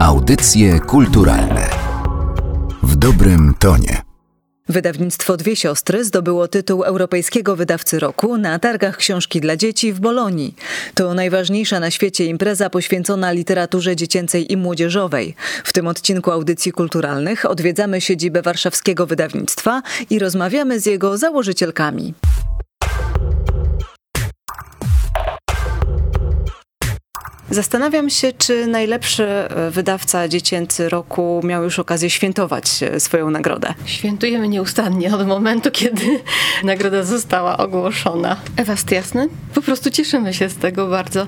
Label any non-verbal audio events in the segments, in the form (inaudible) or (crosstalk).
Audycje kulturalne w dobrym tonie. Wydawnictwo Dwie Siostry zdobyło tytuł Europejskiego Wydawcy Roku na targach książki dla dzieci w Bolonii. To najważniejsza na świecie impreza poświęcona literaturze dziecięcej i młodzieżowej. W tym odcinku audycji kulturalnych odwiedzamy siedzibę warszawskiego wydawnictwa i rozmawiamy z jego założycielkami. Zastanawiam się, czy najlepszy e, wydawca dziecięcy roku miał już okazję świętować e, swoją nagrodę. Świętujemy nieustannie od momentu, kiedy (laughs) nagroda została ogłoszona. Ewa Stiasny, po prostu cieszymy się z tego bardzo,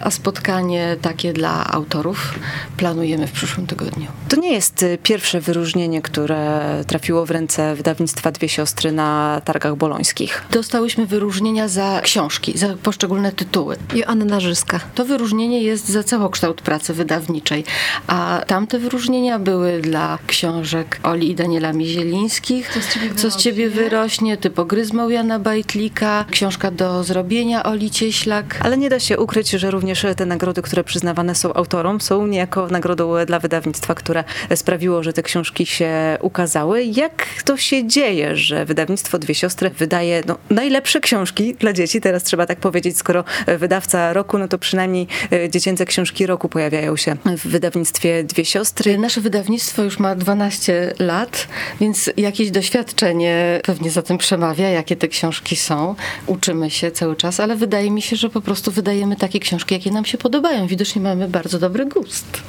a spotkanie takie dla autorów planujemy w przyszłym tygodniu. To nie jest e, pierwsze wyróżnienie, które trafiło w ręce wydawnictwa Dwie Siostry na targach bolońskich. Dostałyśmy wyróżnienia za książki, za poszczególne tytuły. Joanna Narzyska. To wyróżnienie jest za całokształt pracy wydawniczej, a tamte wyróżnienia były dla książek Oli i Daniela Mizielińskich, Co z Ciebie, Co z ciebie wyrośnie, Typogryzmą Jana Bajtlika, książka do zrobienia Oli Cieślak. Ale nie da się ukryć, że również te nagrody, które przyznawane są autorom, są niejako nagrodą dla wydawnictwa, które sprawiło, że te książki się ukazały. Jak to się dzieje, że wydawnictwo Dwie Siostry wydaje no, najlepsze książki dla dzieci? Teraz trzeba tak powiedzieć, skoro wydawca roku, no to przynajmniej e, dziecięce książki roku pojawiają się w wydawnictwie Dwie Siostry. Nasze wydawnictwo już ma 12 lat, więc jakieś doświadczenie pewnie za tym przemawia, jakie te książki są. Uczymy się cały czas, ale wydaje mi się, że po prostu wydajemy takie książki, jakie nam się podobają. Widocznie mamy bardzo dobry gust.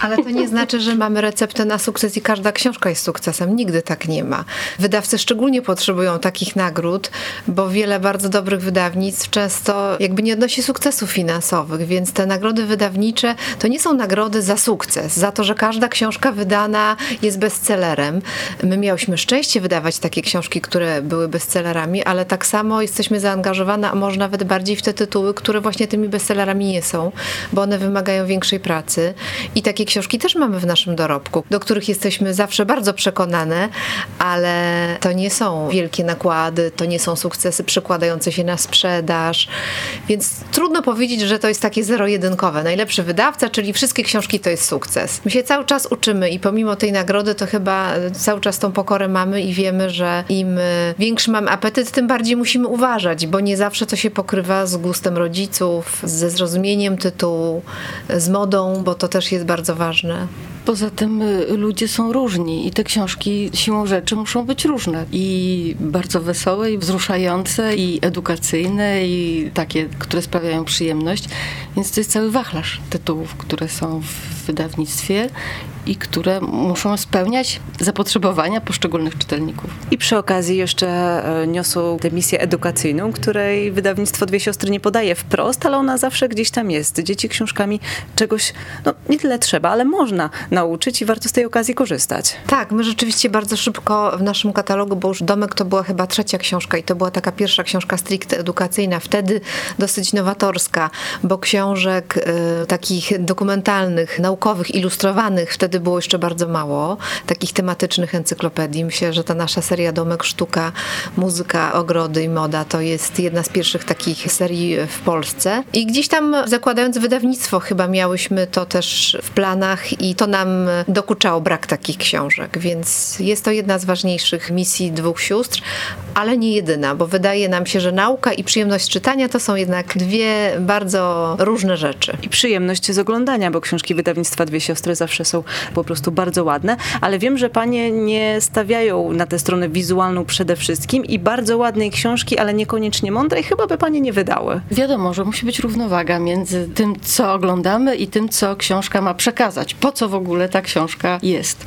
Ale to nie znaczy, że mamy receptę na sukces i każda książka jest sukcesem. Nigdy tak nie ma. Wydawcy szczególnie potrzebują takich nagród, bo wiele bardzo dobrych wydawnictw często jakby nie odnosi sukcesów finansowych, więc te nagrody wydawnicze to nie są nagrody za sukces, za to, że każda książka wydana jest bestsellerem. My miałyśmy szczęście wydawać takie książki, które były bestsellerami, ale tak samo jesteśmy zaangażowane, a może nawet bardziej w te tytuły, które właśnie tymi bestsellerami nie są, bo one wymagają większej pracy. I takie książki też mamy w naszym dorobku, do których jesteśmy zawsze bardzo przekonane, ale to nie są wielkie nakłady, to nie są sukcesy przekładające się na sprzedaż, więc trudno powiedzieć, że to jest takie zero-jedynkowe. Najlepszy wydawca, czyli wszystkie książki to jest sukces. My się cały czas uczymy i pomimo tej nagrody to chyba cały czas tą pokorę mamy i wiemy, że im większy mamy apetyt, tym bardziej musimy uważać, bo nie zawsze to się pokrywa z gustem rodziców, ze zrozumieniem tytułu, z modą, bo to też jest bardzo ważne. Poza tym y, ludzie są różni i te książki siłą rzeczy muszą być różne. I bardzo wesołe, i wzruszające, i edukacyjne, i takie, które sprawiają przyjemność. Więc to jest cały wachlarz tytułów, które są w wydawnictwie i które muszą spełniać zapotrzebowania poszczególnych czytelników. I przy okazji jeszcze e, niosą tę misję edukacyjną, której wydawnictwo Dwie Siostry nie podaje wprost, ale ona zawsze gdzieś tam jest. Dzieci książkami czegoś, no nie tyle trzeba, ale można nauczyć i warto z tej okazji korzystać. Tak, my rzeczywiście bardzo szybko w naszym katalogu, bo już Domek to była chyba trzecia książka i to była taka pierwsza książka stricte edukacyjna, wtedy dosyć nowatorska, bo książek y, takich dokumentalnych, naukowych, ilustrowanych wtedy wtedy było jeszcze bardzo mało takich tematycznych encyklopedii. Myślę, że ta nasza seria Domek Sztuka, Muzyka, Ogrody i Moda to jest jedna z pierwszych takich serii w Polsce. I gdzieś tam zakładając wydawnictwo chyba miałyśmy to też w planach i to nam dokuczało brak takich książek, więc jest to jedna z ważniejszych misji dwóch sióstr, ale nie jedyna, bo wydaje nam się, że nauka i przyjemność czytania to są jednak dwie bardzo różne rzeczy. I przyjemność z oglądania, bo książki wydawnictwa Dwie Siostry zawsze są po prostu bardzo ładne, ale wiem, że panie nie stawiają na tę stronę wizualną przede wszystkim i bardzo ładnej książki, ale niekoniecznie mądrej, chyba by panie nie wydały. Wiadomo, że musi być równowaga między tym, co oglądamy i tym, co książka ma przekazać. Po co w ogóle ta książka jest?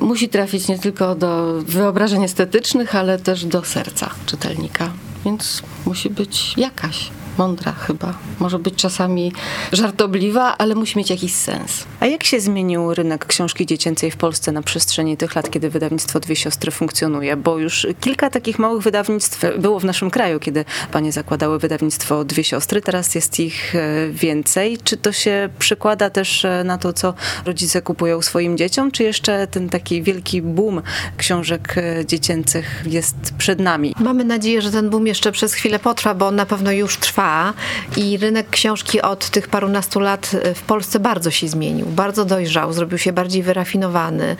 Musi trafić nie tylko do wyobrażeń estetycznych, ale też do serca czytelnika. Więc musi być jakaś mądra chyba. Może być czasami żartobliwa, ale musi mieć jakiś sens. A jak się zmienił rynek książki dziecięcej w Polsce na przestrzeni tych lat, kiedy wydawnictwo Dwie Siostry funkcjonuje? Bo już kilka takich małych wydawnictw było w naszym kraju, kiedy panie zakładały wydawnictwo Dwie Siostry. Teraz jest ich e, więcej. Czy to się przekłada też e, na to, co rodzice kupują swoim dzieciom, czy jeszcze ten taki wielki boom książek e, dziecięcych jest przed nami? Mamy nadzieję, że ten boom jeszcze przez chwilę potrwa, bo on na pewno już trwa trwa i rynek książki od tych parunastu lat w Polsce bardzo się zmienił, bardzo dojrzał, zrobił się bardziej wyrafinowany.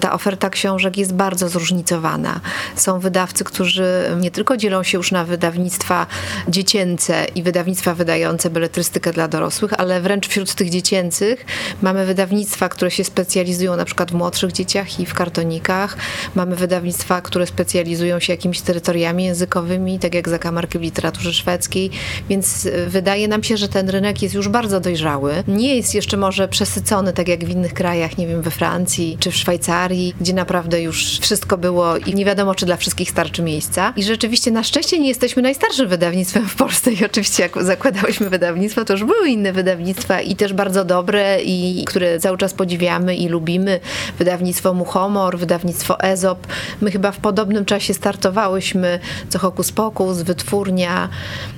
Ta oferta książek jest bardzo zróżnicowana. Są wydawcy, którzy nie tylko dzielą się już na wydawnictwa dziecięce i wydawnictwa wydające beletrystykę dla dorosłych, ale wręcz wśród tych dziecięcych mamy wydawnictwa, które się specjalizują na przykład w młodszych dzieciach i w kartonikach. Mamy wydawnictwa, które specjalizują się jakimiś terytoriami językowymi, tak jak zakamarki w literaturze szwedzkiej, więc wydaje nam się, że ten rynek jest już bardzo dojrzały. Nie jest jeszcze może przesycony, tak jak w innych krajach, nie wiem, we Francji czy w Szwajcarii, gdzie naprawdę już wszystko było i nie wiadomo, czy dla wszystkich starczy miejsca. I rzeczywiście na szczęście nie jesteśmy najstarszym wydawnictwem w Polsce i oczywiście jak zakładałyśmy wydawnictwo, to już były inne wydawnictwa i też bardzo dobre i które cały czas podziwiamy i lubimy. Wydawnictwo Muchomor, wydawnictwo Ezop. My chyba w podobnym czasie startowałyśmy, co Hokus Pokus, Wytwórnia.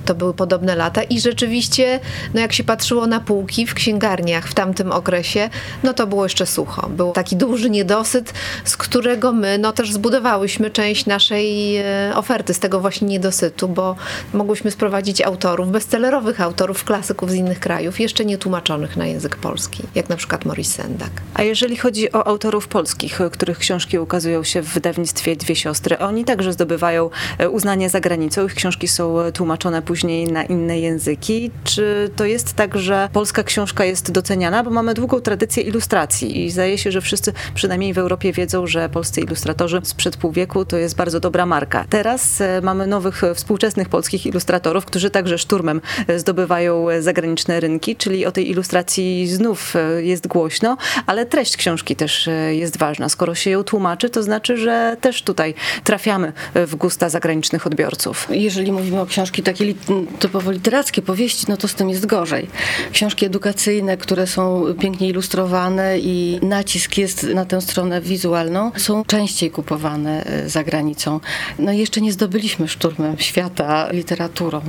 To były podobne lata i rzeczywiście, no jak się patrzyło na półki w księgarniach w tamtym okresie, no to było jeszcze sucho. Był taki duży niedosyt, z którego my no też zbudowałyśmy część naszej e, oferty, z tego właśnie niedosytu, bo mogłyśmy sprowadzić autorów, bestsellerowych autorów, klasyków z innych krajów, jeszcze nie tłumaczonych na język polski, jak na przykład Maurice Sendak. A jeżeli chodzi o autorów polskich, których książki ukazują się w wydawnictwie Dwie Siostry, oni także zdobywają e, uznanie za granicą, ich książki są tłumaczone później na inne języki. Czy to jest tak, że polska książka jest doceniana, bo mamy długą tradycję ilustracji i zdaje się, że wszyscy przynajmniej w Europie wiedzą, że polscy ilustratorzy sprzed pół wieku to jest bardzo dobra marka. Teraz e, mamy nowych e, współczesnych polskich ilustratorów, którzy także szturmem zdobywają zagraniczne rynki, czyli o tej ilustracji znów jest głośno, ale treść książki też jest ważna. Skoro się ją tłumaczy, to znaczy, że też tutaj trafiamy w gusta zagranicznych odbiorców. Jeżeli mówimy o książki takie typowo literackie, powieści, no to z tym jest gorzej. Książki edukacyjne, które są pięknie ilustrowane i nacisk jest na tę stronę wizualną, są częściej kupowane e, za granicą. No i jeszcze nie zdobyliśmy szturmem świata literaturą.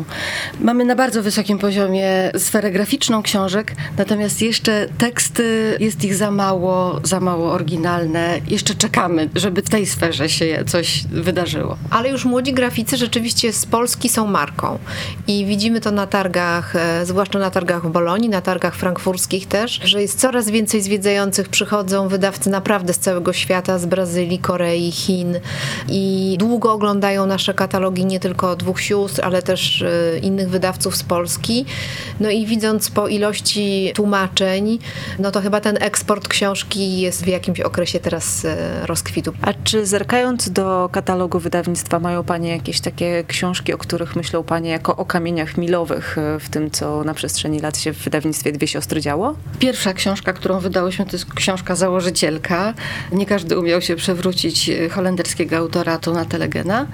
Mamy na bardzo wysokim poziomie sferę graficzną książek, natomiast jeszcze teksty, jest ich za mało, za mało oryginalne. Jeszcze czekamy, żeby w tej sferze się coś wydarzyło. Ale już młodzi graficy rzeczywiście z Polski są marką i widzimy to na targach, e, zwłaszcza na targach w Bolonii, na targach frankfurskich też, że jest coraz więcej zwiedzających, przychodzą wydawcy naprawdę z całego świata, z Brazylii, Korei, Chin i długo oglądają nasze katalogi nie tylko dwóch sióstr, ale też e, innych wydawców z Polski. No i widząc po ilości tłumaczeń, no to chyba ten eksport książki jest w jakimś okresie teraz e, rozkwitu. A czy zerkając do katalogu wydawnictwa, mają Panie jakieś takie książki, o których myślą Panie jako o kamieniach milowych e, w tym, co na przestrzeni lat się w wydawnictwie Dwie Siostry działo? Pierwsza książka, którą wydałyśmy, to jest książka Założycielka. Nie każdy umiał się przewrócić e, holenderskiego autora Tona Telegena.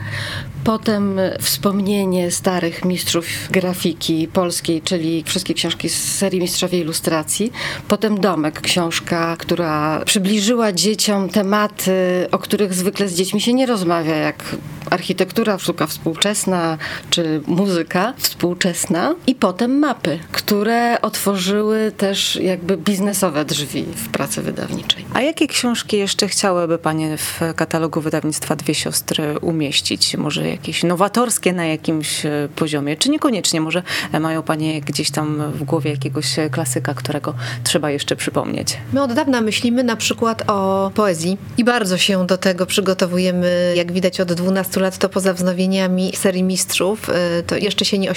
Potem wspomnienie starych mistrzów grafiki polskiej, czyli wszystkie książki z serii Mistrzowie Ilustracji. Potem Domek, książka, która przybliżyła dzieciom tematy, o których zwykle z dziećmi się nie rozmawia, jak architektura, sztuka współczesna czy muzyka współczesna. I potem mapy, które otworzyły też jakby biznesowe drzwi w pracy wydawniczej. A jakie książki jeszcze chciałyby Panie w katalogu wydawnictwa Dwie Siostry umieścić? Może jakieś nowatorskie na jakimś e, poziomie, czy niekoniecznie? Może mają Panie gdzieś tam w głowie jakiegoś klasyka, którego trzeba jeszcze przypomnieć? My od dawna myślimy na przykład o poezji i bardzo się do tego przygotowujemy. Jak widać od 12 lat to poza wznowieniami serii Mistrzów, e, to jeszcze się nie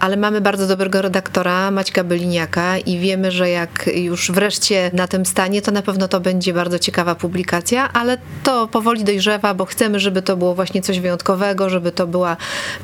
ale mamy bardzo dobrego redaktora Maćka Byliniaka i wiemy, że jak już wreszcie na tym stanie, to na pewno to będzie bardzo ciekawa publikacja, ale to powoli dojrzewa, bo chcemy, żeby to było właśnie coś wyjątkowego, żeby to była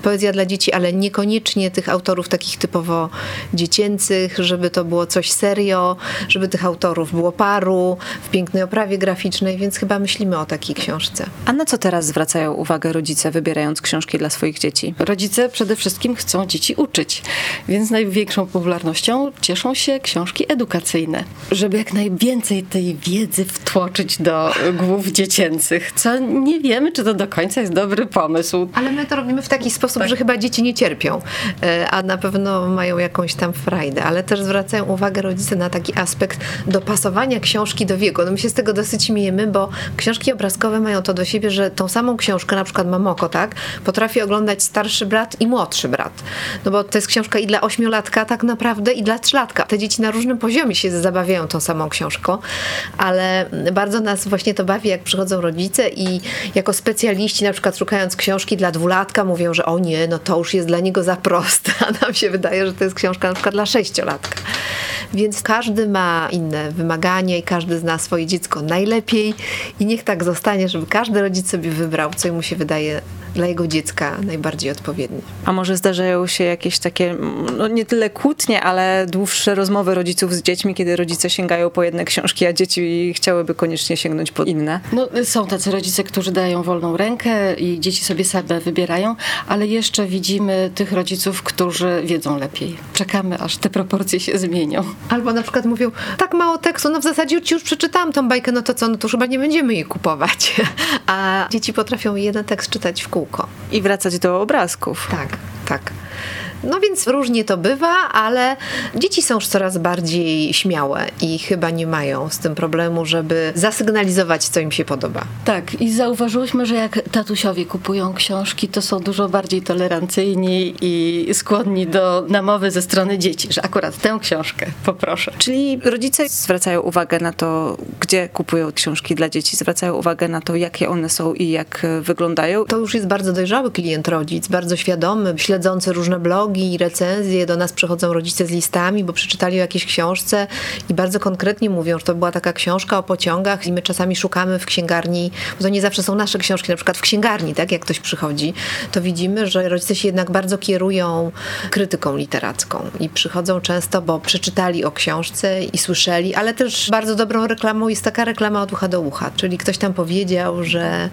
poezja dla dzieci, ale niekoniecznie tych autorów takich typowo dziecięcych, żeby to było coś serio, żeby tych autorów było paru, w pięknej oprawie graficznej, więc chyba myślimy o takiej książce. A na co teraz zwracają uwagę rodzice, wybierając książki dla swoich dzieci? Rodzice przede wszystkim chcą dzieci uczyć, więc największą popularnością cieszą się książki edukacyjne, żeby jak najwięcej tej wiedzy wtłoczyć do głów dziecięcych, co nie wiemy, czy to do końca jest dobry pomysł. Ale my to robimy w taki sposób, tak. że chyba dzieci nie cierpią, e, a na pewno mają jakąś tam frajdę, ale też zwracają uwagę rodzice na taki aspekt dopasowania książki do wieku. No my się z tego dosyć śmiejemy, bo książki obrazkowe mają to do siebie, że tą samą książkę na przykład przykład Mamoko, tak, potrafi oglądać starszy brat i młodszy brat. No bo to jest książka i dla ośmiolatka tak naprawdę, i dla trzylatka. Te dzieci na różnym poziomie się zabawiają tą samą książką, ale bardzo nas właśnie to bawi, jak przychodzą rodzice i jako specjaliści, na przykład szukając książki dla dwulatka, mówią, że o nie, no to już jest dla niego za proste, (laughs) a nam się wydaje, że to jest książka na przykład dla sześciolatka. Więc każdy ma inne wymagania i każdy zna swoje dziecko najlepiej i niech tak zostanie, żeby każdy rodzic sobie wybrał, co mu się wydaje dla jego dziecka najbardziej odpowiednie. A może zdarzają się jakieś takie, no nie tyle kłótnie, ale dłuższe rozmowy rodziców z dziećmi, kiedy rodzice sięgają po jedne książki, a dzieci chciałyby koniecznie sięgnąć po inne? No, są tacy rodzice, którzy dają wolną rękę i dzieci sobie same wybierają, ale jeszcze widzimy tych rodziców, którzy wiedzą lepiej. Czekamy, aż te proporcje się zmienią. Albo na przykład mówią, tak mało tekstu, no w zasadzie ci już przeczytałam tą bajkę, no to co, no to już chyba nie będziemy jej kupować. (laughs) A dzieci potrafią jeden tekst czytać w kółko. I wracać do obrazków. Tak, tak. No więc różnie to bywa, ale dzieci są już coraz bardziej śmiałe i chyba nie mają z tym problemu, żeby zasygnalizować, co im się podoba. Tak, i zauważyłyśmy, że jak tatusiowie kupują książki, to są dużo bardziej tolerancyjni i skłonni do namowy ze strony dzieci, że akurat tę książkę poproszę. Czyli rodzice zwracają uwagę na to, gdzie kupują książki dla dzieci, zwracają uwagę na to, jakie one są i jak wyglądają. To już jest bardzo dojrzały klient rodzic, bardzo świadomy, śledzący różne blogi, blogi recenzje, do nas przychodzą rodzice z listami, bo przeczytali o jakiejś książce i bardzo konkretnie mówią, że to była taka książka o pociągach i my czasami szukamy w księgarni, bo to nie zawsze są nasze książki, na przykład w księgarni, tak, jak ktoś przychodzi, to widzimy, że rodzice się jednak bardzo kierują krytyką literacką i przychodzą często, bo przeczytali o książce i słyszeli, ale też bardzo dobrą reklamą jest taka reklama od ucha do ucha, czyli ktoś tam powiedział, że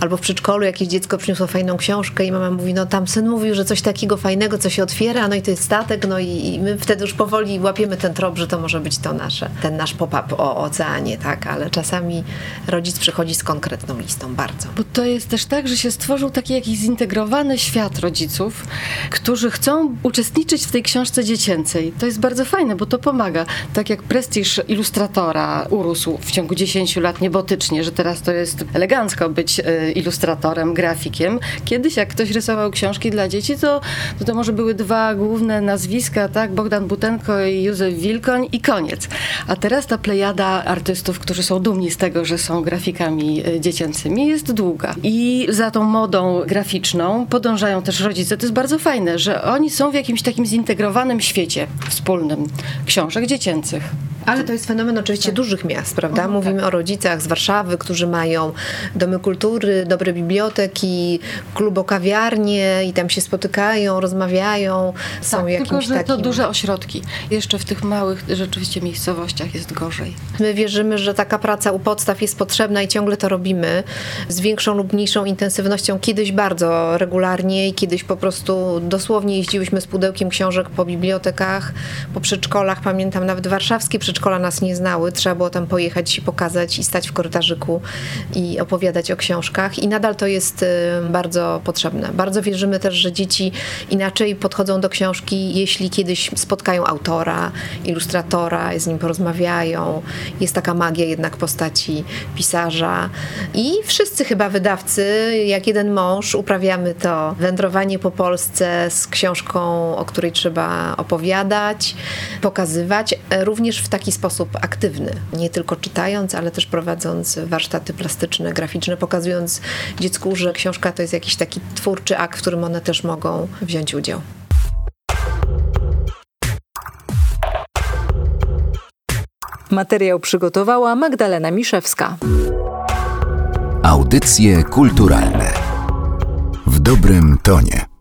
albo w przedszkolu jakieś dziecko przyniosło fajną książkę i mama mówi, no tam syn mówił, że coś takiego fajnego, co się otwiera, no i to jest statek, no i, i my wtedy już powoli łapiemy ten trop, że to może być to nasze, ten nasz pop-up o oceanie, tak, ale czasami rodzic przychodzi z konkretną listą, bardzo. Bo to jest też tak, że się stworzył taki jakiś zintegrowany świat rodziców, którzy chcą uczestniczyć w tej książce dziecięcej. To jest bardzo fajne, bo to pomaga. Tak jak prestiż ilustratora urósł w ciągu 10 lat niebotycznie, że teraz to jest elegancko być e, ilustratorem, grafikiem. Kiedyś jak ktoś rysował książki dla dzieci, to, to, to może były były dwa główne nazwiska, tak? Bogdan Butenko i Józef Wilkoń i koniec. A teraz ta plejada artystów, którzy są dumni z tego, że są grafikami e, dziecięcymi, jest długa. I za tą modą graficzną podążają też rodzice. To jest bardzo fajne, że oni są w jakimś takim zintegrowanym świecie wspólnym książek dziecięcych. Ale to jest fenomen oczywiście tak. dużych miast, prawda? Mówimy tak. o rodzicach z Warszawy, którzy mają domy kultury, dobre biblioteki, klubokawiarnie i tam się spotykają, rozmawiają, są tak, jakimś tylko, że takim... to duże ośrodki. Jeszcze w tych małych rzeczywiście miejscowościach jest gorzej. My wierzymy, że taka praca u podstaw jest potrzebna i ciągle to robimy z większą lub mniejszą intensywnością. Kiedyś bardzo regularnie i kiedyś po prostu dosłownie jeździłyśmy z pudełkiem książek po bibliotekach, po przedszkolach. Pamiętam nawet warszawskie przedszkola przedszkola nas nie znały, trzeba było tam pojechać i pokazać i stać w korytarzyku i opowiadać o książkach i nadal to jest y, bardzo potrzebne. Bardzo wierzymy też, że dzieci inaczej podchodzą do książki, jeśli kiedyś spotkają autora, ilustratora, z nim porozmawiają. Jest taka magia jednak postaci pisarza i wszyscy chyba wydawcy, jak jeden mąż, uprawiamy to wędrowanie po Polsce z książką, o której trzeba opowiadać, pokazywać, również w taki taki sposób aktywny, nie tylko czytając, ale też prowadząc warsztaty plastyczne, graficzne, pokazując dziecku, że książka to jest jakiś taki twórczy akt, w którym one też mogą wziąć udział. Materiał przygotowała Magdalena Miszewska. Audycje kulturalne w dobrym tonie.